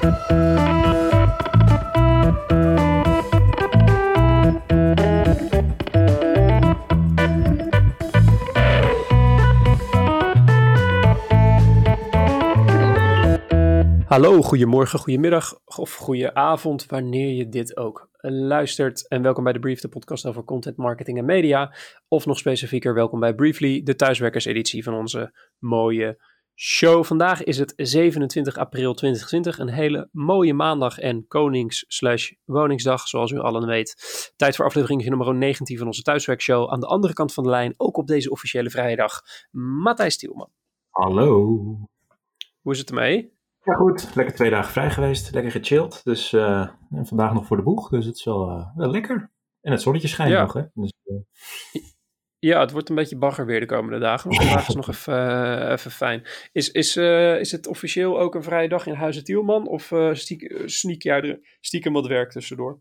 Hallo, goedemorgen, goedemiddag of goede avond, wanneer je dit ook luistert. En welkom bij de Brief, de podcast over content, marketing en media. Of nog specifieker, welkom bij Briefly, de thuiswerkerseditie van onze mooie show. Vandaag is het 27 april 2020, een hele mooie maandag en konings-woningsdag, zoals u allen weet. Tijd voor aflevering nummer 19 van onze thuiswerkshow. Aan de andere kant van de lijn, ook op deze officiële vrijdag, Matthijs Tielman. Hallo. Hoe is het ermee? Ja, goed. Lekker twee dagen vrij geweest. Lekker gechilled. Dus uh, vandaag nog voor de boeg. Dus het is wel, uh, wel lekker. En het zonnetje schijnt Ja. nog, hè? Dus, uh, Ja, het wordt een beetje bagger weer de komende dagen. Maar vandaag is nog even, eh, even fijn. Is, is, eh, is het officieel ook een vrije dag in Huizen Tielman? Of eh stiek, sneak jij er stiekem wat werk tussendoor?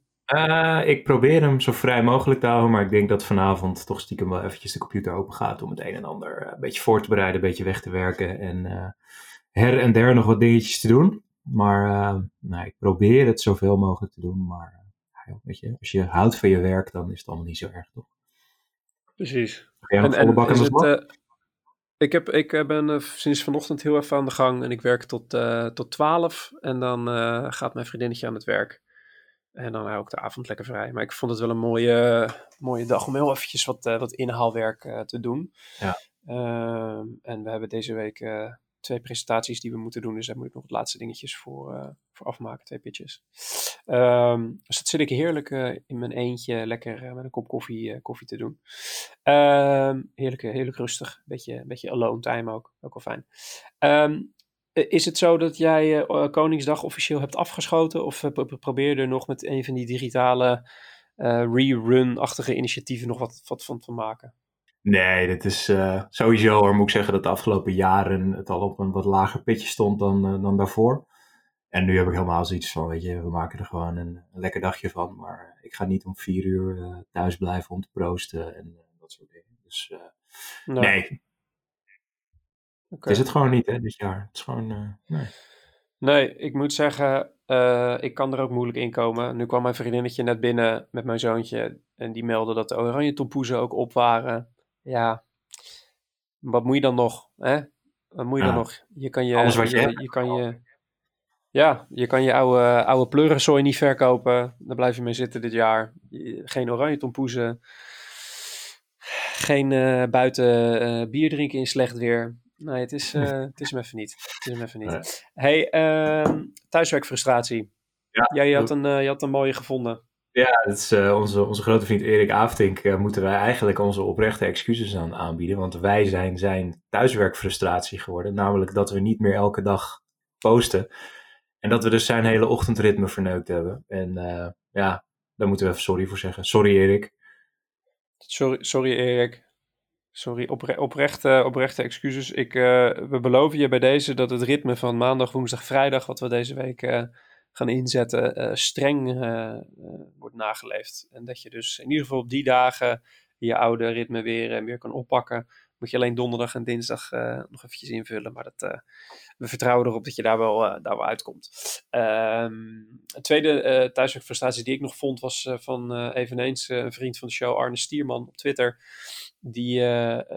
ik probeer hem zo vrij mogelijk te houden. Maar ik denk dat vanavond toch stiekem wel eventjes de computer open gaat. Om het een en ander een beetje voor te bereiden. Een beetje weg te werken. En her en der nog wat dingetjes te doen. Maar nou, ik probeer het zoveel mogelijk te doen. Maar weet je, als je houdt van je werk, dan is het allemaal niet zo erg, toch? Precies. Bak aan is het, eh, ik, heb, ik eh, ben eh, sinds vanochtend heel even aan de gang en ik werk tot, eh tot 12. En dan eh, gaat mijn vriendinnetje aan het werk. En dan hou ik de avond lekker vrij. Maar ik vond het wel een mooie, mooie dag om heel eventjes wat, eh, wat inhaalwerk te doen. Ja. Ehm, en we hebben deze week eh, twee presentaties die we moeten doen. Dus daar moet ik nog wat laatste dingetjes voor, eh, voor afmaken. Twee pitches. Ehm, dus dat zit ik heerlijk eh, in mijn eentje lekker eh, met een kop koffie, koffie te doen. Ehm, heerlijk, heerlijk rustig. Beetje, beetje alone time ook. Ook wel fijn. Ehm, eh, is het zo dat jij Koningsdag officieel hebt afgeschoten? Of pro- probeer er nog met een van die digitale rerun-achtige initiatieven nog wat, wat van te maken? Nee, dit is eh, sowieso hoor, moet ik zeggen dat de afgelopen jaren het al op een wat lager pitje stond dan, eh, dan daarvoor. En nu heb ik helemaal zoiets van, weet je, we maken er gewoon een, een lekker dagje van. Maar ik ga niet om vier uur eh, thuis blijven om te proosten en dat soort dingen. Dus Nou, nee, oké. het is het gewoon niet hè, dit jaar. Het is gewoon, nee. Nee, ik moet zeggen, ik kan er ook moeilijk in komen. Nu kwam mijn vriendinnetje net binnen met mijn zoontje en die meldde dat de oranje tompoezen ook op waren. Ja, wat moet je dan nog? Hè? Wat moet je dan nog? Je kan je, Alles wat je je, hebt. je kan je, ja, je kan je oude, oude pleurenzooi niet verkopen. Daar blijf je mee zitten dit jaar. Geen oranje tompoezen. Geen eh, buiten eh, bier drinken in slecht weer. Nee, het is, eh, het is hem even niet. Het is hem even niet. Nee. Hey, ehm, thuiswerkfrustratie. Ja, Jij had een, je had een mooie gevonden. Ja, eh, onze, onze grote vriend Erik Aftink. eh, moeten wij eigenlijk onze oprechte excuses aan aanbieden. Want wij zijn zijn thuiswerkfrustratie geworden. Namelijk dat we niet meer elke dag posten. En dat we dus zijn hele ochtendritme verneukt hebben. En eh, ja, daar moeten we even sorry voor zeggen. Sorry Erik. Sorry, sorry Erik. Sorry, opre oprechte, oprechte excuses. Ik, we beloven je bij deze dat het ritme van maandag, woensdag, vrijdag, wat we deze week gaan inzetten, eh, streng eh, eh, wordt nageleefd. En dat je dus in ieder geval op die dagen je oude ritme weer, weer kan oppakken. Moet je alleen donderdag en dinsdag nog eventjes invullen. Maar dat, we vertrouwen erop dat je daar wel, daar wel uitkomt. Ehm, een tweede thuiswerkfrustratie die ik nog vond was van eveneens een vriend van de show, Arne Stierman op Twitter. Die,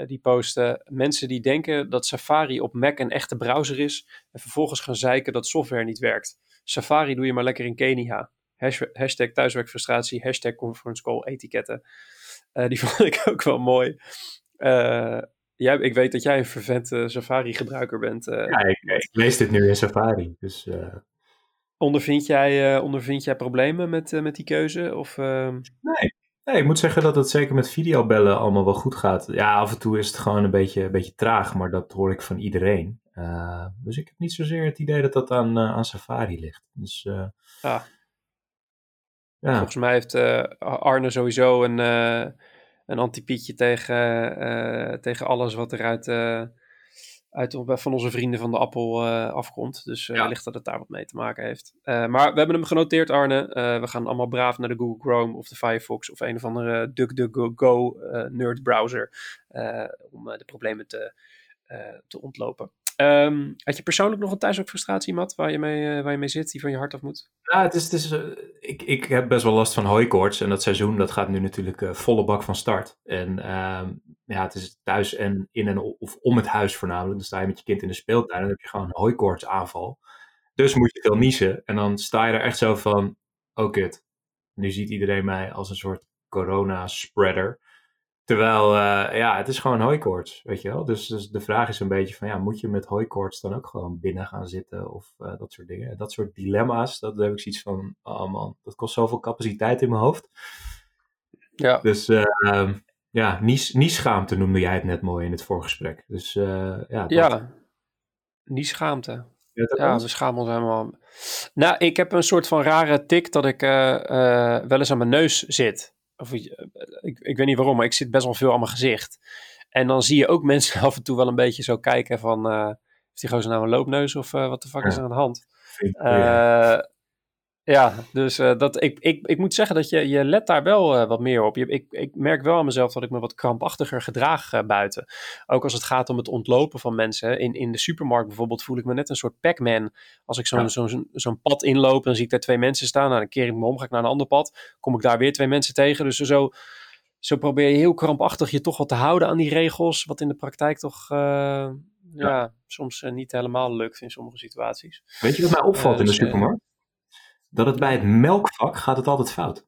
die postte mensen die denken dat Safari op Mac een echte browser is. En vervolgens gaan zeiken dat software niet werkt. Safari doe je maar lekker in Kenia. Hash- Hashtag thuiswerkfrustratie, hashtag conference call etiketten. Eh, die vond ik ook wel mooi. Eh, jij, ik weet dat jij een vervent eh, Safari-gebruiker bent. eh. Ja, ik, ik lees dit nu in Safari. Dus ondervind, jij, ondervind jij problemen met, met die keuze? Of, ehm, nee. nee, ik moet zeggen dat het zeker met videobellen allemaal wel goed gaat. Ja, af en toe is het gewoon een beetje, een beetje traag. Maar dat hoor ik van iedereen. Eh, dus ik heb niet zozeer het idee dat dat aan, eh, aan Safari ligt. Dus eh, ah, ja. Volgens mij heeft eh, Arne sowieso een, eh, een antipietje tegen, eh, tegen alles wat er uit, eh, uit van onze vrienden van de Appel eh, afkomt. Dus eh Ja. wellicht dat het daar wat mee te maken heeft. Eh, maar we hebben hem genoteerd, Arne. Eh, we gaan allemaal braaf naar de Google Chrome of de Firefox of een of andere DuckDuckGo eh nerd browser eh, om eh, de problemen te, eh, te ontlopen. Ehm, had je persoonlijk nog een thuiswerkfrustratie, Matt, waar je, mee, uh, waar je mee zit, die van je hart af moet? Ja, het is, het is, uh, ik, ik heb best wel last van hooikoorts. En dat seizoen dat gaat nu natuurlijk uh, volle bak van start. En ehm, ja, het is thuis en in en of om het huis voornamelijk. Dan sta je met je kind in de speeltuin en dan heb je gewoon een hooikoortsaanval. Dus moet je veel niezen. En dan sta je er echt zo van, oh kut. Nu ziet iedereen mij als een soort corona-spreader. Terwijl, uh, ja, het is gewoon hooikoorts, weet je wel. Dus, dus, de vraag is een beetje van, ja, moet je met hooikoorts dan ook gewoon binnen gaan zitten of uh, dat soort dingen. Dat soort dilemma's, dat heb ik zoiets van, oh man, dat kost zoveel capaciteit in mijn hoofd. Ja. Dus uh, ja, nieschaamte noemde jij het net mooi in het voorgesprek. Dus ja. Dat... Ja, nieschaamte. Ja, we schamen ons helemaal. Nou, ik heb een soort van rare tik dat ik wel eens aan mijn neus zit. Of, ik, ik weet niet waarom, maar ik zit best wel veel aan mijn gezicht. En dan zie je ook mensen af en toe wel een beetje zo kijken van... Uh, is die gozer nou een loopneus of uh, wat de fuck is er aan de hand? Uh, ja, dus uh, dat, ik, ik, ik moet zeggen dat je, je let daar wel uh, wat meer op. Je, ik, ik merk wel aan mezelf dat ik me wat krampachtiger gedraag uh, buiten. Ook als het gaat om het ontlopen van mensen. In, in de supermarkt bijvoorbeeld voel ik me net een soort Pac-Man. Als ik zo'n ja. zo'n zo'n pad inloop, dan zie ik daar twee mensen staan. Nou, dan keer ik me om, ga ik naar een ander pad. Kom ik daar weer twee mensen tegen. Dus zo, zo probeer je heel krampachtig je toch wat te houden aan die regels. Wat in de praktijk toch... Ja. ja. soms niet helemaal lukt in sommige situaties. Weet je wat mij opvalt in de supermarkt? Dat het bij het melkvak gaat het altijd fout.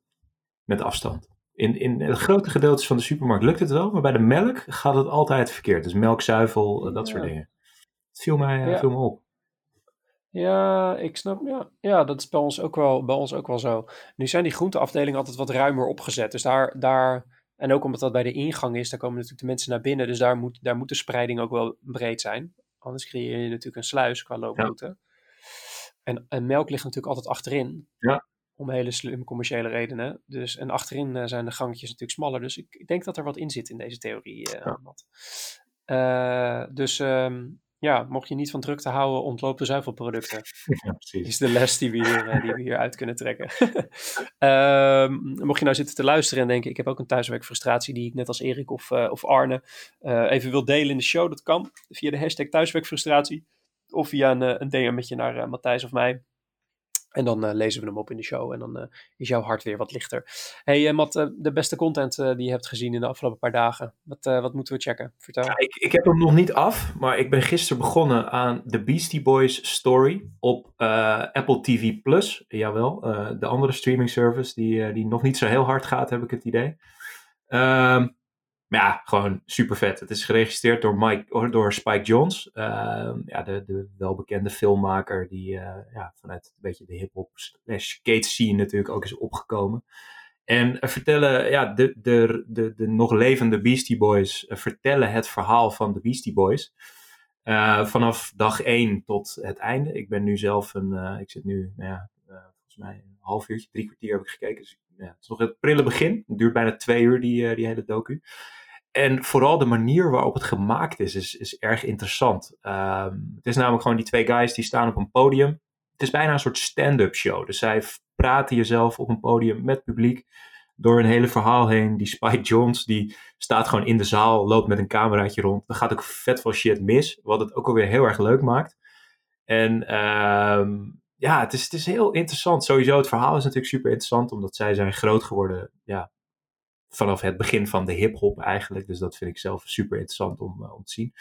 Met afstand. In, in het grote gedeeltes van de supermarkt lukt het wel, maar bij de melk gaat het altijd verkeerd. Dus melkzuivel, dat soort dingen. Het viel mij, ja. viel me op. Ja, ik snap. Ja, ja, dat is bij ons, ook wel, bij ons ook wel zo. Nu zijn die groenteafdelingen altijd wat ruimer opgezet. Dus daar, daar, en ook omdat dat bij de ingang is, daar komen natuurlijk de mensen naar binnen. Dus daar moet, daar moet de spreiding ook wel breed zijn. Anders creëer je natuurlijk een sluis qua looproute. Ja. En, en, melk ligt natuurlijk altijd achterin. Ja. Om hele slimme commerciële redenen. Dus, en achterin uh, zijn de gangetjes natuurlijk smaller. Dus ik, ik, denk dat er wat in zit in deze theorie. Uh, ja. uh, dus um, ja, mocht je niet van drukte houden, ontloop de zuivelproducten. Ja, precies. Is de les die we hier, die we hier uit kunnen trekken. um, mocht je nou zitten te luisteren en denken, ik heb ook een thuiswerkfrustratie die ik net als Erik of, of Arne even wil delen in de show. Dat kan via de hashtag thuiswerkfrustratie of via een, een DM'tje naar uh, Matthijs of mij. En dan uh, lezen we hem op in de show. En dan uh, is jouw hart weer wat lichter. Hey Matt, de beste content die je hebt gezien in de afgelopen paar dagen. Wat, wat moeten we checken? Vertel. Ik, ik heb hem nog niet af. Maar ik ben gisteren begonnen aan The Beastie Boys Story op Apple TV+. Plus. Jawel, de andere streaming service die, die nog niet zo heel hard gaat, heb ik het idee. Ehm, maar ja, gewoon super vet. Het is geregistreerd door, Mike, door Spike Jones. Uh, ja, de, de welbekende filmmaker die uh, ja, vanuit een beetje de hip-hop skate scene natuurlijk ook is opgekomen. En uh, vertellen, ja, de, de, de, de nog levende Beastie Boys uh, vertellen het verhaal van de Beastie Boys. vanaf dag één tot het einde. Ik ben nu zelf een, ik zit nu, nou ja, volgens mij een half uurtje, drie kwartier heb ik gekeken. Dus ja, het is nog het prille begin. Het duurt bijna twee uur, die, die hele docu. En vooral de manier waarop het gemaakt is, is, is erg interessant. Um, het is namelijk gewoon die twee guys die staan op een podium. Het is bijna een soort stand-up show. Dus zij praten jezelf op een podium met publiek door een hele verhaal heen. Die Spike Jones, die staat gewoon in de zaal, loopt met een cameraatje rond. Er gaat ook vet veel shit mis, wat het ook alweer heel erg leuk maakt. En um, ja, het is, het is heel interessant. Sowieso, het verhaal is natuurlijk super interessant, omdat zij zijn groot geworden ja, vanaf het begin van de hip-hop eigenlijk. Dus dat vind ik zelf super interessant om, uh, om te zien.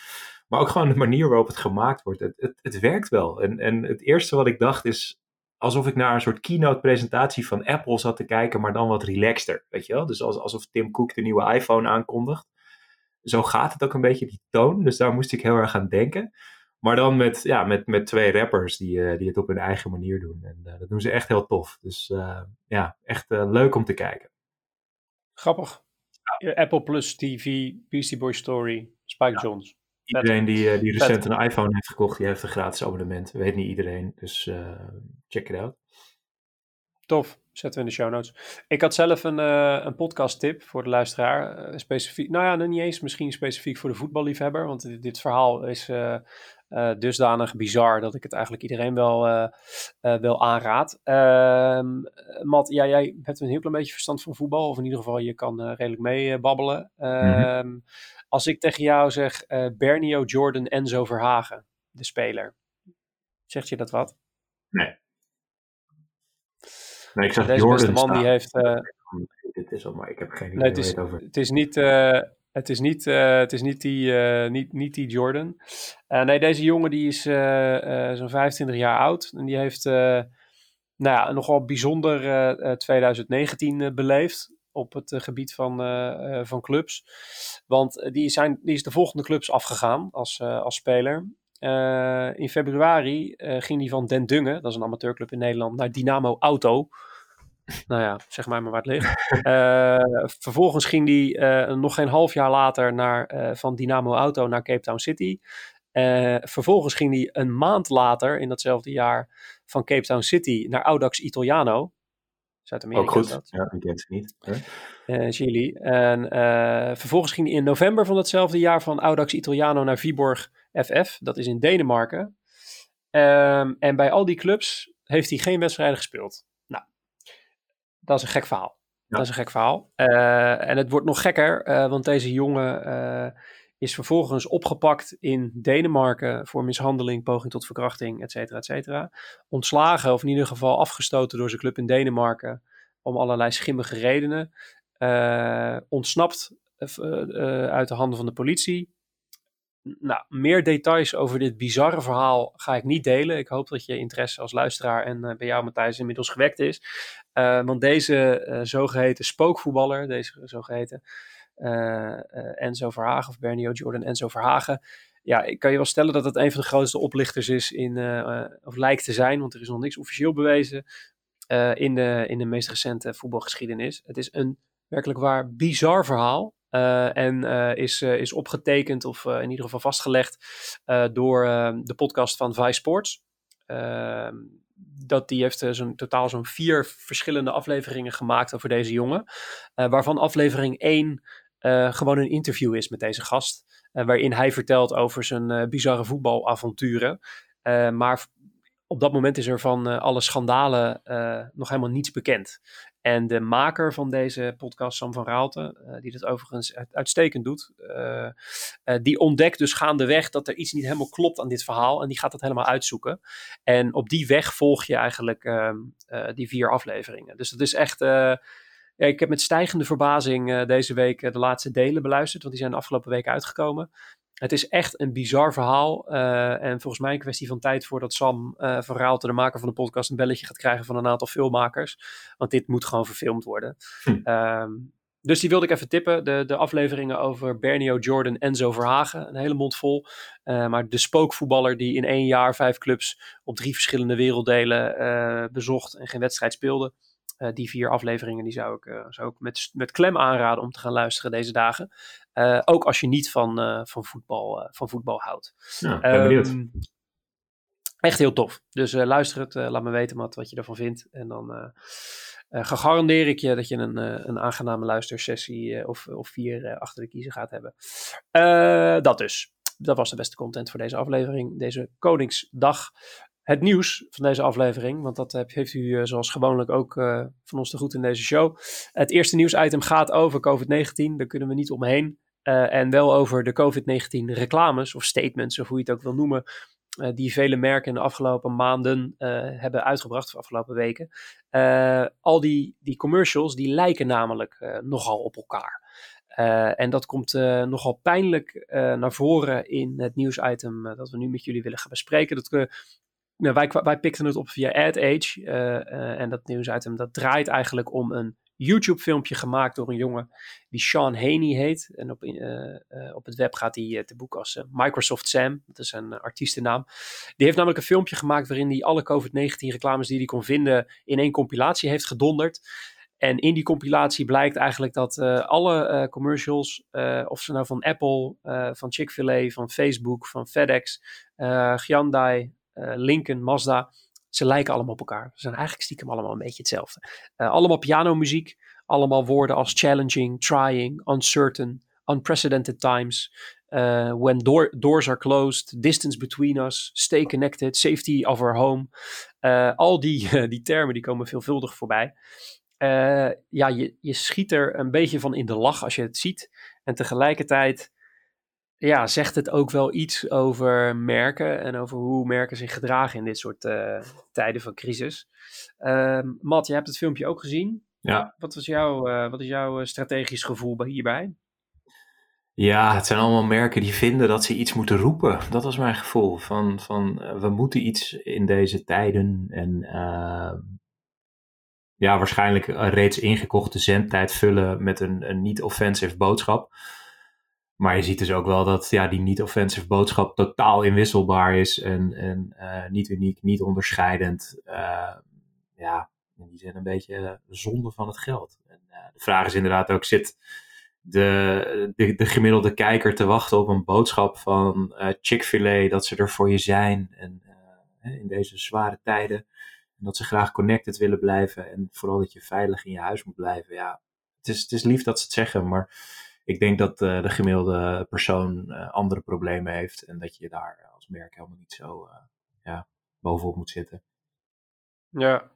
Maar ook gewoon de manier waarop het gemaakt wordt. Het, het, het werkt wel. En, en het eerste wat ik dacht is alsof ik naar een soort keynote presentatie van Apple zat te kijken, maar dan wat relaxter. Weet je wel? Dus alsof Tim Cook de nieuwe iPhone aankondigt. Zo gaat het ook een beetje, die toon. Dus daar moest ik heel erg aan denken. Maar dan met, ja, met, met twee rappers die, uh, die het op hun eigen manier doen. En uh, dat doen ze echt heel tof. Dus uh, ja, echt leuk om te kijken. Grappig. Ja. Apple Plus TV, Beastie Boy Story, Spike ja. Jones. Iedereen die, die recent een iPhone heeft gekocht, die heeft een gratis abonnement. Weet niet iedereen, dus check it out. Tof, zetten we in de show notes. Ik had zelf een, een podcast tip voor de luisteraar. Specifiek, nou ja, niet eens misschien specifiek voor de voetballiefhebber. Want dit, dit verhaal is dusdanig bizar dat ik het eigenlijk iedereen wel, wel aanraad. Ehm, Matt, ja, jij hebt een heel klein beetje verstand van voetbal. Of in ieder geval, je kan redelijk mee babbelen. Mm -hmm. Als ik tegen jou zeg Bernio, Jordan, Enzo Verhagen. de speler. Zegt je dat wat? Nee. Nee, ik zag Deze Jordan beste man die heeft... eh, Dit is al, maar ik heb geen idee Nee, het is, het over. het is niet, eh, het is niet, eh, het is niet, die, eh, niet, niet die Jordan. Eh, nee, deze jongen die is zo'n 25 jaar oud. En die heeft nou ja, nogal bijzonder eh, eh, 2019 eh, beleefd op het gebied van, van clubs. Want die, zijn, die is de volgende clubs afgegaan als, als speler. In februari ging hij van Den Dungen, dat is een amateurclub in Nederland, naar Dynamo Auto. Nou ja, zeg maar maar waar het ligt. Eh, vervolgens ging hij eh, nog geen half jaar later naar, eh, van Dynamo Auto naar Cape Town City. Vervolgens ging hij een maand later, in datzelfde jaar, van Cape Town City naar Audax Italiano. Zuid-Amerika Ook goed. dat. Ja, ik ken ze niet. Chili. En vervolgens ging hij in november van datzelfde jaar van Audax Italiano naar Viborg FF. Dat is in Denemarken. Ehm, en bij al die clubs heeft hij geen wedstrijden gespeeld. Dat is een gek verhaal. Ja. Dat is een gek verhaal. Eh, en het wordt nog gekker, eh, want deze jongen eh, is vervolgens opgepakt in Denemarken voor mishandeling, poging tot verkrachting, et cetera, et cetera. Ontslagen, of in ieder geval afgestoten door zijn club in Denemarken om allerlei schimmige redenen. Ontsnapt uit de handen van de politie. Nou, meer details over dit bizarre verhaal ga ik niet delen. Ik hoop dat je interesse als luisteraar en eh, bij jou, Matthijs, inmiddels gewekt is. Eh, want deze eh, zogeheten spookvoetballer, deze zogeheten eh, eh, Enzo Verhagen, of Bernio Jordan Enzo Verhagen. Ja, ik kan je wel stellen dat het een van de grootste oplichters is in, of lijkt te zijn, want er is nog niks officieel bewezen in, de, in de meest recente voetbalgeschiedenis. Het is een werkelijk waar bizar verhaal. Eh, en eh, is, eh, is opgetekend of in ieder geval vastgelegd door eh, de podcast van Vice Sports. Ehm, dat die heeft zo'n, totaal zo'n vier verschillende afleveringen gemaakt over deze jongen. waarvan aflevering 1 eh, gewoon een interview is met deze gast. waarin hij vertelt over zijn bizarre voetbalavonturen. Maar op dat moment is er van eh, alle schandalen eh, nog helemaal niets bekend. En de maker van deze podcast, Sam van Raalte, eh, die dat overigens uit- uitstekend doet, die ontdekt dus gaandeweg dat er iets niet helemaal klopt aan dit verhaal. En die gaat dat helemaal uitzoeken. En op die weg volg je eigenlijk ehm, eh, die vier afleveringen. Dus dat is echt. ik heb met stijgende verbazing deze week de laatste delen beluisterd, want die zijn de afgelopen week uitgekomen. Het is echt een bizar verhaal. eh, en volgens mij een kwestie van tijd voordat Sam eh van Raalte, de maker van de podcast, een belletje gaat krijgen van een aantal filmmakers. Want dit moet gewoon verfilmd worden. Hm. Ehm, dus die wilde ik even tippen. De, de afleveringen over Bernio Jordan en Enzo Verhagen. Een hele mond vol. Eh, maar de spookvoetballer die in één jaar vijf clubs op drie verschillende werelddelen eh, bezocht en geen wedstrijd speelde. Eh, die vier afleveringen die zou ik, eh, zou ik met, met klem aanraden om te gaan luisteren deze dagen. Eh, ook als je niet van, van, voetbal, van voetbal houdt. Ja, ben benieuwd. Ehm, echt heel tof. Dus luister het. laat me weten wat, wat je ervan vindt. En dan garandeer ik je dat je een, een aangename luistersessie of, of vier achter de kiezer gaat hebben. Dat dus. Dat was de beste content voor deze aflevering. Deze Koningsdag. Het nieuws van deze aflevering, want dat heeft u eh, zoals gewoonlijk ook eh, van ons te goed in deze show. Het eerste nieuwsitem gaat over COVID-19. Daar kunnen we niet omheen. Eh, en wel over de COVID-19 reclames of statements, of hoe je het ook wil noemen, die vele merken in de afgelopen maanden hebben uitgebracht, of afgelopen weken. Al die, die commercials, die lijken namelijk nogal op elkaar. En dat komt nogal pijnlijk naar voren in het nieuwsitem dat we nu met jullie willen gaan bespreken. Dat nou, wij, wij pikten het op via AdAge. eh, eh, en dat nieuwsitem dat draait eigenlijk om een YouTube-filmpje gemaakt door een jongen die Sean Haney heet. En op, eh, op het web gaat hij te boek als Microsoft Sam. Dat is een artiestennaam. Die heeft namelijk een filmpje gemaakt waarin hij alle COVID-19 reclames die hij kon vinden in één compilatie heeft gedonderd. En in die compilatie blijkt eigenlijk dat alle commercials, of ze nou van Apple, van Chick-fil-A, van Facebook, van FedEx, Hyundai, Lincoln, Mazda, ze lijken allemaal op elkaar. Ze zijn eigenlijk stiekem allemaal een beetje hetzelfde. Eh, allemaal pianomuziek, allemaal woorden als challenging, trying, uncertain, unprecedented times. eh, when door- doors are closed, distance between us, stay connected, safety of our home. Eh, al die, die termen die komen veelvuldig voorbij. Eh, ja, je, je schiet er een beetje van in de lach als je het ziet. En tegelijkertijd ja, zegt het ook wel iets over merken en over hoe merken zich gedragen in dit soort uh, tijden van crisis. Uh, Matt, je hebt het filmpje ook gezien. Ja. Wat, was jouw, uh, wat is jouw strategisch gevoel hierbij? Ja, het zijn allemaal merken die vinden dat ze iets moeten roepen. Dat was mijn gevoel. Van, van we moeten iets in deze tijden. En ehm, ja, waarschijnlijk een reeds ingekochte zendtijd vullen met een, een niet-offensive boodschap. Maar je ziet dus ook wel dat ja, die niet-offensive boodschap totaal inwisselbaar is en, en uh, niet uniek, niet onderscheidend. Uh, ja, in die zin een beetje zonde van het geld. En, de vraag is inderdaad ook, zit de, de, de, gemiddelde kijker te wachten op een boodschap van Chick-fil-A dat ze er voor je zijn en in deze zware tijden. En dat ze graag connected willen blijven en vooral dat je veilig in je huis moet blijven. Ja, het is, het is lief dat ze het zeggen, maar ik denk dat uh, de gemiddelde persoon uh, andere problemen heeft en dat je daar als merk helemaal niet zo uh, ja, bovenop moet zitten. Ja,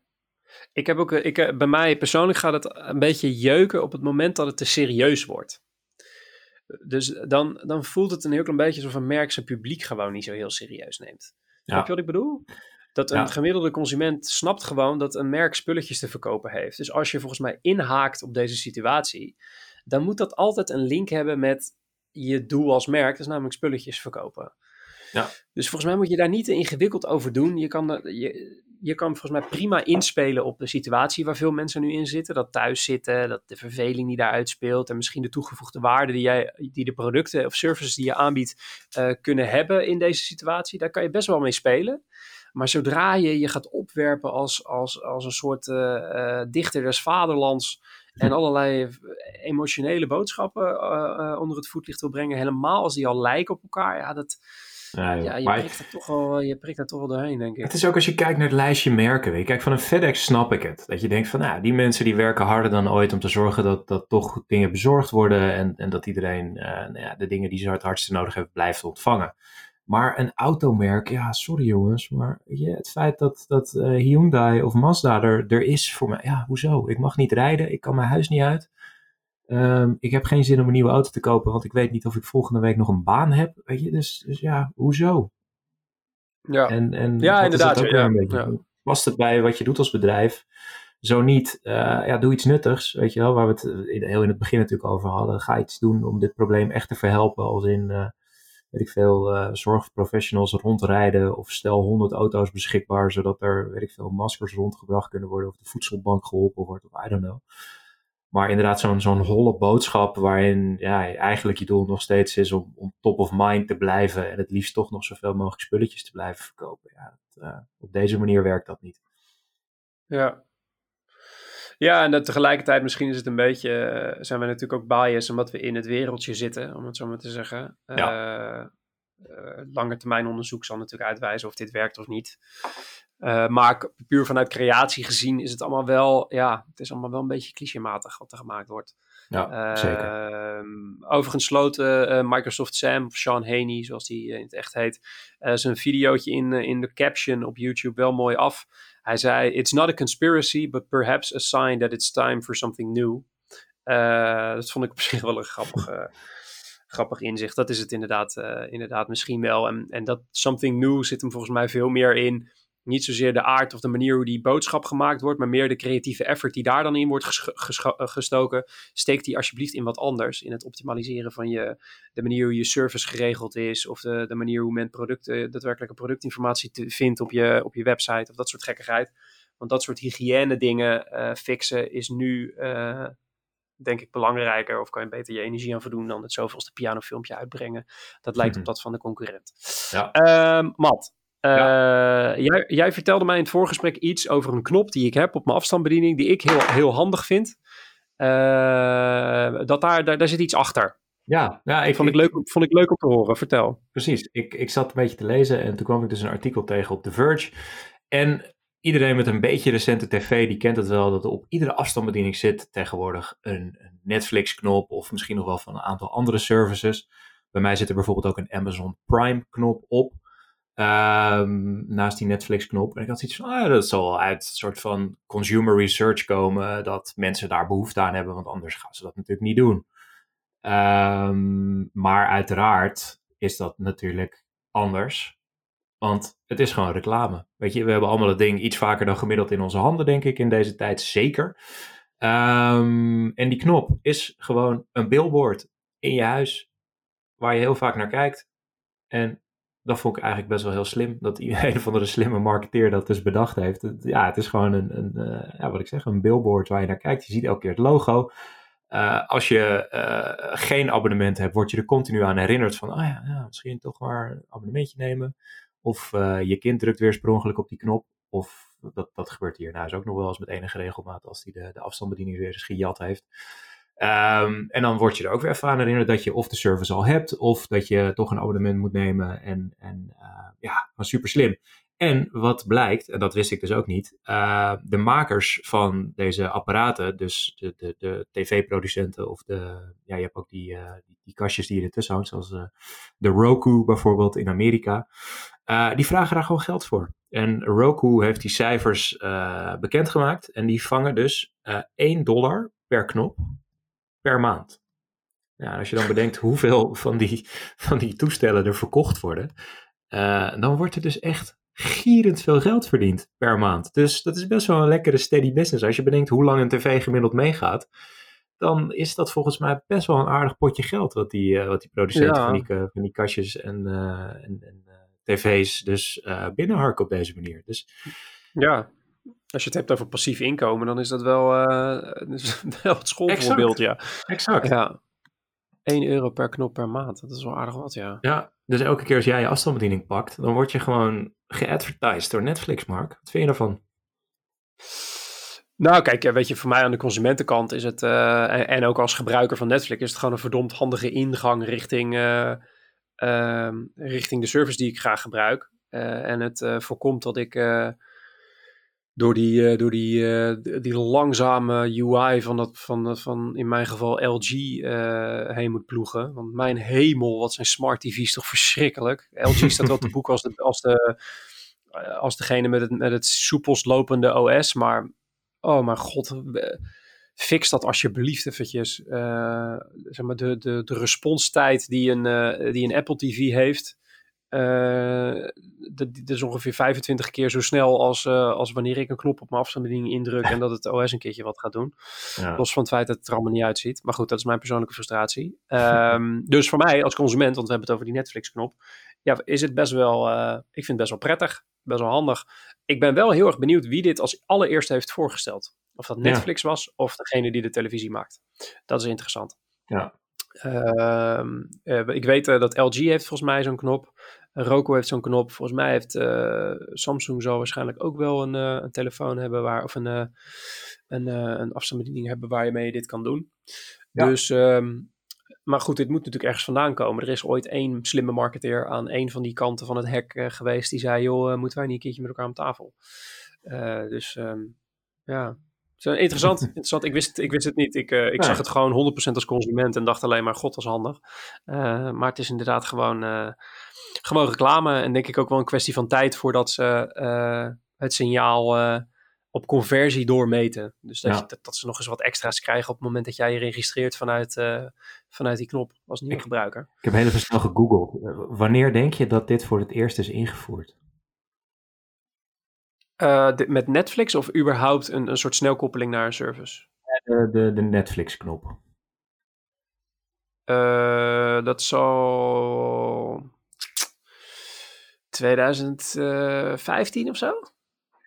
ik heb ook, ik, bij mij persoonlijk gaat het een beetje jeuken op het moment dat het te serieus wordt. Dus dan, dan voelt het een heel klein beetje alsof een merk zijn publiek gewoon niet zo heel serieus neemt. Ja. Snap je wat ik bedoel? Dat een ja. gemiddelde consument snapt gewoon dat een merk spulletjes te verkopen heeft. Dus als je volgens mij inhaakt op deze situatie, dan moet dat altijd een link hebben met je doel als merk. Dat is namelijk spulletjes verkopen. Ja. Dus volgens mij moet je daar niet te ingewikkeld over doen. Je kan, je, je kan volgens mij prima inspelen op de situatie waar veel mensen nu in zitten. Dat thuis zitten, dat de verveling die daar uitspeelt en misschien de toegevoegde waarde die, jij, die de producten of services die je aanbiedt uh, kunnen hebben in deze situatie. Daar kan je best wel mee spelen. Maar zodra je je gaat opwerpen als, als, als een soort uh, uh, dichter des vaderlands en allerlei emotionele boodschappen uh, uh, onder het voetlicht wil brengen, helemaal als die al lijken op elkaar, ja, dat, ja, ja, je, prikt er toch wel, je prikt er toch wel doorheen, denk ik. Het is ook als je kijkt naar het lijstje merken. Weet je. Kijk, van een FedEx snap ik het. Dat je denkt van, nou, die mensen die werken harder dan ooit om te zorgen dat, dat toch dingen bezorgd worden en, en dat iedereen uh, nou ja, de dingen die ze het hardste nodig hebben blijft ontvangen. Maar een automerk, ja, sorry jongens, maar het feit dat, dat uh, Hyundai of Mazda er, er is voor mij, ja, hoezo? Ik mag niet rijden, ik kan mijn huis niet uit. Um, ik heb geen zin om een nieuwe auto te kopen, want ik weet niet of ik volgende week nog een baan heb. Weet je, dus, dus ja, hoezo? Ja, en, en ja inderdaad. Ook ja, een beetje. Ja. Past het bij wat je doet als bedrijf? Zo niet, uh, ja, doe iets nuttigs, weet je wel, waar we het in, heel in het begin natuurlijk over hadden. Ga iets doen om dit probleem echt te verhelpen, als in... Uh, weet ik veel, uh, zorgprofessionals rondrijden of stel 100 auto's beschikbaar, zodat er, weet ik veel, maskers rondgebracht kunnen worden of de voedselbank geholpen wordt of I don't know. Maar inderdaad zo'n zo'n holle boodschap waarin ja, eigenlijk je doel nog steeds is om, om top of mind te blijven en het liefst toch nog zoveel mogelijk spulletjes te blijven verkopen. Ja, uh, op deze manier werkt dat niet. Ja, ja, en dat tegelijkertijd misschien is het een beetje, uh, zijn we natuurlijk ook biased omdat we in het wereldje zitten, om het zo maar te zeggen. Ja. Uh, uh, lange termijn onderzoek zal natuurlijk uitwijzen of dit werkt of niet. maar puur vanuit creatie gezien is het allemaal wel, ja, het is allemaal wel een beetje clichématig wat er gemaakt wordt. Ja, zeker. Ehm, overigens sloot Microsoft Sam, of Sean Haney, zoals die in het echt heet, zijn videootje in, in de caption op YouTube wel mooi af. Hij zei: It's not a conspiracy, but perhaps a sign that it's time for something new. Uh, dat vond ik op zich wel een grappig, uh, grappig inzicht. Dat is het inderdaad, uh, inderdaad misschien wel. En, en dat something new zit hem volgens mij veel meer in. Niet zozeer de aard of de manier hoe die boodschap gemaakt wordt, maar meer de creatieve effort die daar dan in wordt ges ges gestoken. Steek die alsjeblieft in wat anders. In het optimaliseren van je, de manier hoe je service geregeld is, of de, de manier hoe men producten, daadwerkelijke productinformatie te, vindt op je, op je website, of dat soort gekkigheid. Want dat soort hygiëne dingen uh, fixen is nu, uh, denk ik, belangrijker. Of kan je beter je energie aan voldoen dan het zoveelste pianofilmpje uitbrengen. Dat lijkt mm -hmm. op dat van de concurrent. Ja. Uh, Matt, ja. jij, jij, vertelde mij in het voorgesprek iets over een knop die ik heb op mijn afstandsbediening, die ik heel, heel handig vind. Uh, dat daar, daar, daar zit iets achter. Ja, ja ik, vond, ik, leuk, vond ik leuk om te horen. Vertel. Precies. Ik, ik zat een beetje te lezen en toen kwam ik dus een artikel tegen op The Verge. En iedereen met een beetje recente tv, die kent het wel, dat er op iedere afstandsbediening zit tegenwoordig een, een Netflix-knop of misschien nog wel van een aantal andere services. Bij mij zit er bijvoorbeeld ook een Amazon Prime-knop op. Um, naast die Netflix-knop. En ik had zoiets van, ah, dat zal uit een soort van consumer research komen, dat mensen daar behoefte aan hebben, want anders gaan ze dat natuurlijk niet doen. Um, maar uiteraard is dat natuurlijk anders. Want het is gewoon reclame. Weet je, we hebben allemaal het ding iets vaker dan gemiddeld in onze handen, denk ik, in deze tijd zeker. Ehm, en die knop is gewoon een billboard in je huis waar je heel vaak naar kijkt. En dat vond ik eigenlijk best wel heel slim. Dat een of andere slimme marketeer dat dus bedacht heeft. ja, het is gewoon een, een uh, ja, wat ik zeg, een billboard waar je naar kijkt. Je ziet elke keer het logo. Uh, als je uh, geen abonnement hebt, word je er continu aan herinnerd van, ah ja, ja misschien toch maar een abonnementje nemen. Of je kind drukt weer sprongelijk op die knop. Of dat, dat gebeurt hier nou ook nog wel eens met enige regelmaat als hij de, de afstandsbediening weer eens gejat heeft. Um, en dan word je er ook weer even aan herinnerd dat je of de service al hebt, of dat je toch een abonnement moet nemen. En, en uh, ja, super slim. En wat blijkt, en dat wist ik dus ook niet, uh, de makers van deze apparaten, dus de, de, de tv-producenten of de, ja, je hebt ook die, uh, die, die, kastjes die je ertussen houdt, zoals de Roku bijvoorbeeld in Amerika, die vragen daar gewoon geld voor. En Roku heeft die cijfers bekendgemaakt en die vangen dus 1 dollar per knop per maand. Ja, als je dan bedenkt hoeveel van die, van die toestellen er verkocht worden, uh, dan wordt er dus echt gierend veel geld verdiend per maand. Dus dat is best wel een lekkere steady business. Als je bedenkt hoe lang een tv gemiddeld meegaat, dan is dat volgens mij best wel een aardig potje geld wat die, uh, wat die producenten van, die, van die kastjes en, uh, en, en tv's dus binnenharken op deze manier. Dus ja, als je het hebt over passief inkomen, dan is dat wel, uh, wel het schoolvoorbeeld, ja. Exact. Ja. 1 euro per knop per maand, dat is wel aardig wat, ja. Ja, dus elke keer als jij je afstandsbediening pakt, dan word je gewoon geadvertised door Netflix, Mark. Wat vind je daarvan? Nou, kijk, weet je, voor mij aan de consumentenkant is het, uh, en, en, ook als gebruiker van Netflix, is het gewoon een verdomd handige ingang richting, uh, richting de service die ik graag gebruik. en het voorkomt dat ik door die, uh, door die, uh, die langzame UI van, dat, van, van in mijn geval LG uh, heen moet ploegen. Want mijn hemel, wat zijn smart TV's toch verschrikkelijk. LG staat wel te boek als, de, als, de, als degene met het, met het soepelst lopende OS. Maar, oh mijn god, fix dat alsjeblieft eventjes. zeg maar de, de, de responstijd die een, die een Apple TV heeft uh, dat, is ongeveer 25 keer zo snel als, uh, als wanneer ik een knop op mijn afstandsbediening indruk en dat het OS een keertje wat gaat doen. Ja. Los van het feit dat het er allemaal niet uitziet. Maar goed, dat is mijn persoonlijke frustratie. Um, dus voor mij als consument, want we hebben het over die Netflix-knop, ja, is het best wel, uh, ik vind het best wel prettig, best wel handig. Ik ben wel heel erg benieuwd wie dit als allereerste heeft voorgesteld. Of dat Netflix ja. was of degene die de televisie maakt. Dat is interessant. Ja, ik weet uh, dat LG heeft volgens mij zo'n knop. Roku heeft zo'n knop. Volgens mij heeft eh, Samsung zal waarschijnlijk ook wel een, een telefoon hebben waar, of een, een, een afstandsbediening hebben waar je mee dit kan doen. Ja. Dus, um, maar goed, dit moet natuurlijk ergens vandaan komen. Er is ooit één slimme marketeer aan een van die kanten van het hek geweest die zei, joh, moeten wij niet een keertje met elkaar aan tafel? dus um, ja, interessant, interessant. Ik wist, ik wist het niet. Ik, uh, ik zag het gewoon 100% als consument en dacht alleen maar, god, dat is handig. Uh, maar het is inderdaad gewoon, uh, gewoon reclame. En denk ik ook wel een kwestie van tijd voordat ze het signaal op conversie doormeten. Dus dat, ja. je, dat, dat, ze nog eens wat extra's krijgen op het moment dat jij je registreert vanuit, vanuit die knop als nieuwe gebruiker. Ik heb heel even snel gegoogeld. Wanneer denk je dat dit voor het eerst is ingevoerd? Uh, de, met Netflix of überhaupt een, een soort snelkoppeling naar een service? De, de, de Netflix-knop. Uh, dat zal 2015 of zo?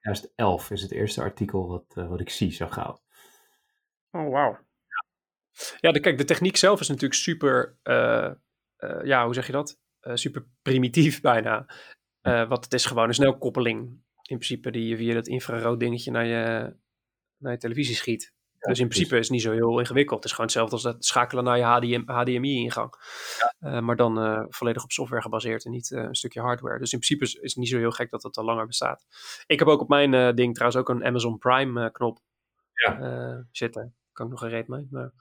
2011 is het eerste artikel wat, uh, wat ik zie zo gauw. Oh, wauw. Ja, de, kijk, de techniek zelf is natuurlijk super, ja, hoe zeg je dat? super primitief bijna. wat het is gewoon een snelkoppeling in principe die je via dat infrarood dingetje naar je, naar je televisie schiet. Ja, dus in principe is het niet zo heel ingewikkeld. Het is gewoon hetzelfde als dat schakelen naar je HDM, HDMI-ingang. Ja. Uh, maar dan uh, volledig op software gebaseerd en niet uh, een stukje hardware. Dus in principe is, is, het niet zo heel gek dat het al langer bestaat. Ik heb ook op mijn ding trouwens ook een Amazon Prime-knop ja. zitten. Kan ik nog een reet mee. Maar,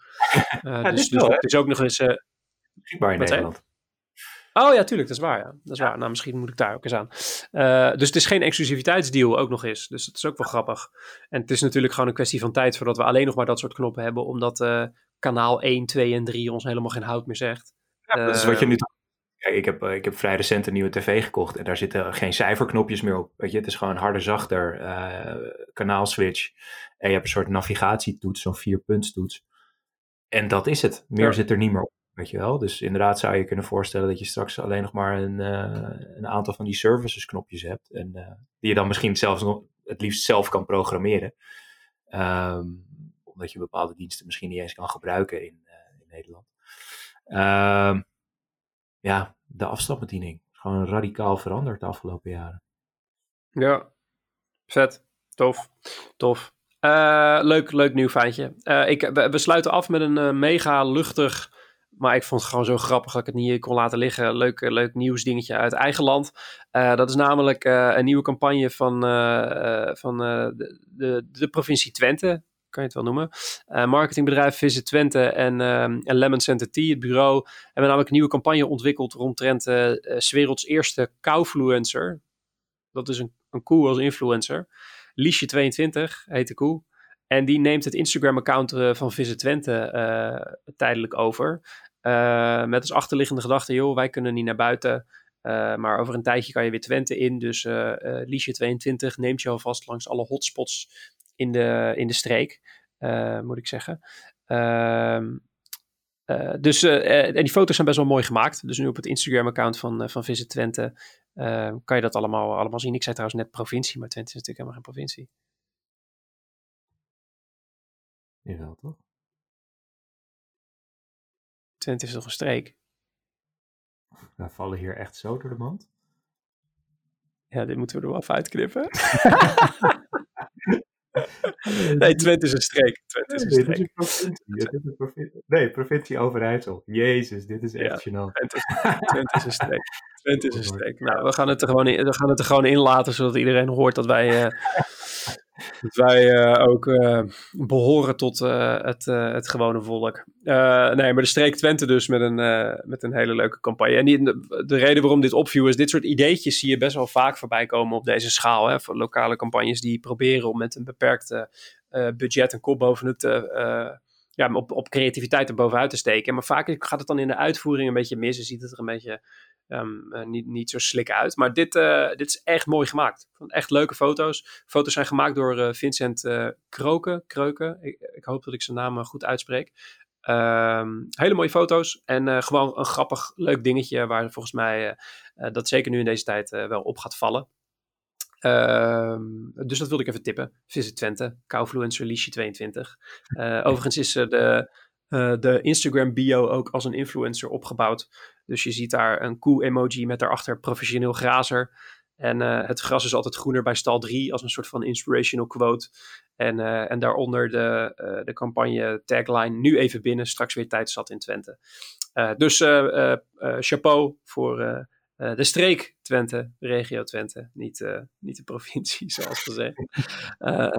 dus, dus het is ook nog eens... Beschikbaar in Nederland. Oh ja, tuurlijk, dat is waar. Ja. Dat is waar. Nou, misschien moet ik daar ook eens aan. Uh, dus het is geen exclusiviteitsdeal ook nog eens. Dus dat is ook wel grappig. En het is natuurlijk gewoon een kwestie van tijd voordat we alleen nog maar dat soort knoppen hebben. Omdat uh, kanaal 1, 2 en 3 ons helemaal geen hout meer zegt. Ja, dat is wat je nu Kijk, ik heb, ik heb vrij recent een nieuwe tv gekocht en daar zitten geen cijferknopjes meer op. Weet je, het is gewoon harder, zachter, kanaalswitch. En je hebt een soort navigatietoets, zo'n vierpuntstoets. En dat is het. Meer zit er niet meer op. Weet je wel? Dus inderdaad zou je kunnen voorstellen dat je straks alleen nog maar een, uh, een aantal van die services knopjes hebt. En uh, die je dan misschien zelfs nog het liefst zelf kan programmeren. Um, omdat je bepaalde diensten misschien niet eens kan gebruiken in, uh, in Nederland. Um, ja, de afstandsbediening. Gewoon radicaal veranderd de afgelopen jaren. Ja, vet. Tof. Tof. Leuk, leuk nieuw feitje. Ik, we, sluiten af met een mega luchtig, maar ik vond het gewoon zo grappig dat ik het niet kon laten liggen. Leuk, leuk nieuwsdingetje uit eigen land. dat is namelijk een nieuwe campagne van, van de, de, de provincie Twente kan je het wel noemen. Marketingbedrijf Visit Twente en, uh, en Lemon Center Tea, het bureau, hebben namelijk een nieuwe campagne ontwikkeld rondtrent uh, werelds eerste koufluencer. Dat is een, een koe als influencer. Liesje22 heet de koe. En die neemt het Instagram-account van Visit Twente tijdelijk over. Met als achterliggende gedachte, joh, wij kunnen niet naar buiten. maar over een tijdje kan je weer Twente in. Dus Liesje22 neemt je alvast langs alle hotspots in de, in de streek, uh, moet ik zeggen. Uh, uh, dus en die foto's zijn best wel mooi gemaakt. Dus nu op het Instagram-account van, van Visit Twente kan je dat allemaal, allemaal zien. Ik zei trouwens net provincie, maar Twente is natuurlijk helemaal geen provincie. Jawel, toch? Twente is toch een streek? We vallen hier echt zo door de mand. Ja, dit moeten we er wel even uitknippen. Nee, Twente is een streek. Twente is een streek. Nee, dit is een provincie. Nee, provincie Overijssel. Jezus, dit is echt ja, gênant. Twente, Twente is een streek. Twente is een streek. Nou, we gaan het er gewoon in, we gaan het er gewoon in laten, zodat iedereen hoort dat wij, uh, dat wij uh, ook uh, behoren tot het, het gewone volk. nee, maar de streek Twente dus met een, met een hele leuke campagne. En die, de, de, reden waarom dit opviel is, dit soort ideetjes zie je best wel vaak voorbij komen op deze schaal. Hè, voor lokale campagnes die proberen om met een beperkte budget een kop boven het ja, op, op creativiteit er bovenuit te steken. Maar vaak gaat het dan in de uitvoering een beetje mis. Je ziet het er een beetje um, uh, niet, niet zo slik uit. Maar dit, uh, dit is echt mooi gemaakt. Echt leuke foto's. Foto's zijn gemaakt door uh, Vincent Kroken. Kreuken. Ik, ik, hoop dat ik zijn naam goed uitspreek. Um, hele mooie foto's en gewoon een grappig, leuk dingetje waar volgens mij dat zeker nu in deze tijd wel op gaat vallen. Um, dus dat wilde ik even tippen. Visit Twente, Koufluencer Liesje 22. overigens is de, de Instagram bio ook als een influencer opgebouwd. Dus je ziet daar een koe-emoji met daarachter professioneel grazer. En uh, het gras is altijd groener bij stal 3 als een soort van inspirational quote. En, uh, en daaronder de, uh, de campagne tagline nu even binnen, straks weer tijd zat in Twente. dus chapeau voor de streek Twente, regio Twente, niet, niet de provincie zoals gezegd.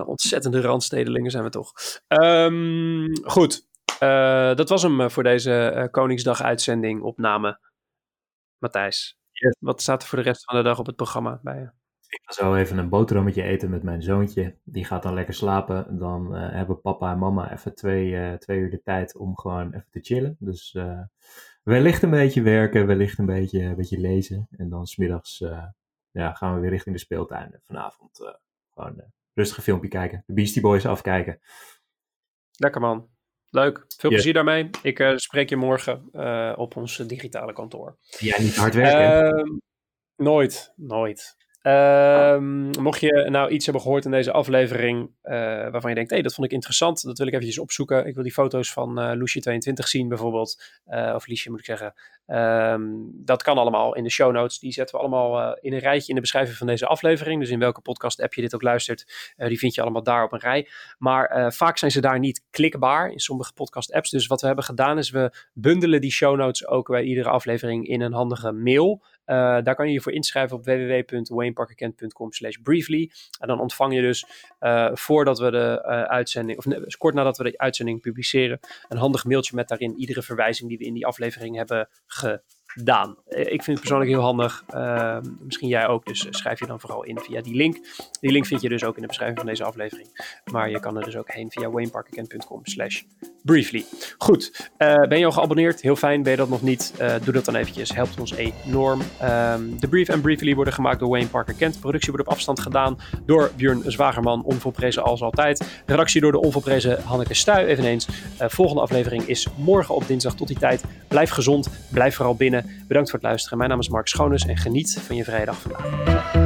ontzettende randstedelingen zijn we toch. Um, goed, uh, dat was hem eh, voor deze uh, Koningsdag-uitzending opname. Matthijs, yes. wat staat er voor de rest van de dag op het programma bij je? Ik ga zo even een boterhammetje eten met mijn zoontje. Die gaat dan lekker slapen. Dan uh, hebben papa en mama even twee, twee uur de tijd om gewoon even te chillen. Dus wellicht een beetje werken, wellicht een beetje, een beetje lezen. En dan smiddags ja, gaan we weer richting de speeltuin. Vanavond gewoon rustig een filmpje kijken. De Beastie Boys afkijken. Lekker man. Leuk. Veel plezier daarmee. Ik uh, spreek je morgen uh, op ons digitale kantoor. Ja, niet hard werken. Uh, nooit, nooit. Um, mocht je nou iets hebben gehoord in deze aflevering uh, waarvan je denkt, hé, hey, dat vond ik interessant, dat wil ik eventjes opzoeken. Ik wil die foto's van uh, Loesje22 zien bijvoorbeeld, uh, of Liesje moet ik zeggen. Um, dat kan allemaal in de show notes. Die zetten we allemaal in een rijtje in de beschrijving van deze aflevering. Dus in welke podcast app je dit ook luistert, die vind je allemaal daar op een rij. Maar vaak zijn ze daar niet klikbaar in sommige podcast apps. Dus wat we hebben gedaan is we bundelen die show notes ook bij iedere aflevering in een handige mail. Uh, daar kan je je voor inschrijven op www.wayneparkerkent.com slash briefly. En dan ontvang je dus uh, voordat we de uh, uitzending, of kort nadat we de uitzending publiceren, een handig mailtje met daarin iedere verwijzing die we in die aflevering hebben Daan. ik vind het persoonlijk heel handig. Ehm, misschien jij ook, dus schrijf je dan vooral in via die link. Die link vind je dus ook in de beschrijving van deze aflevering. Maar je kan er dus ook heen via wayneparkerkent.com slash briefly. Goed, ben je al geabonneerd? Heel fijn. Ben je dat nog niet? doe dat dan eventjes. Helpt ons enorm. Ehm, de brief en briefly worden gemaakt door Wayne Parker Kent. productie wordt op afstand gedaan door Björn Zwagerman, onvolprezen als altijd. Redactie door de onvolprezen Hanneke Stuy eveneens. Volgende aflevering is morgen op dinsdag. Tot die tijd, blijf gezond, blijf vooral binnen. Bedankt voor het luisteren. Mijn naam is Mark Schoones en geniet van je vrijdag vandaag.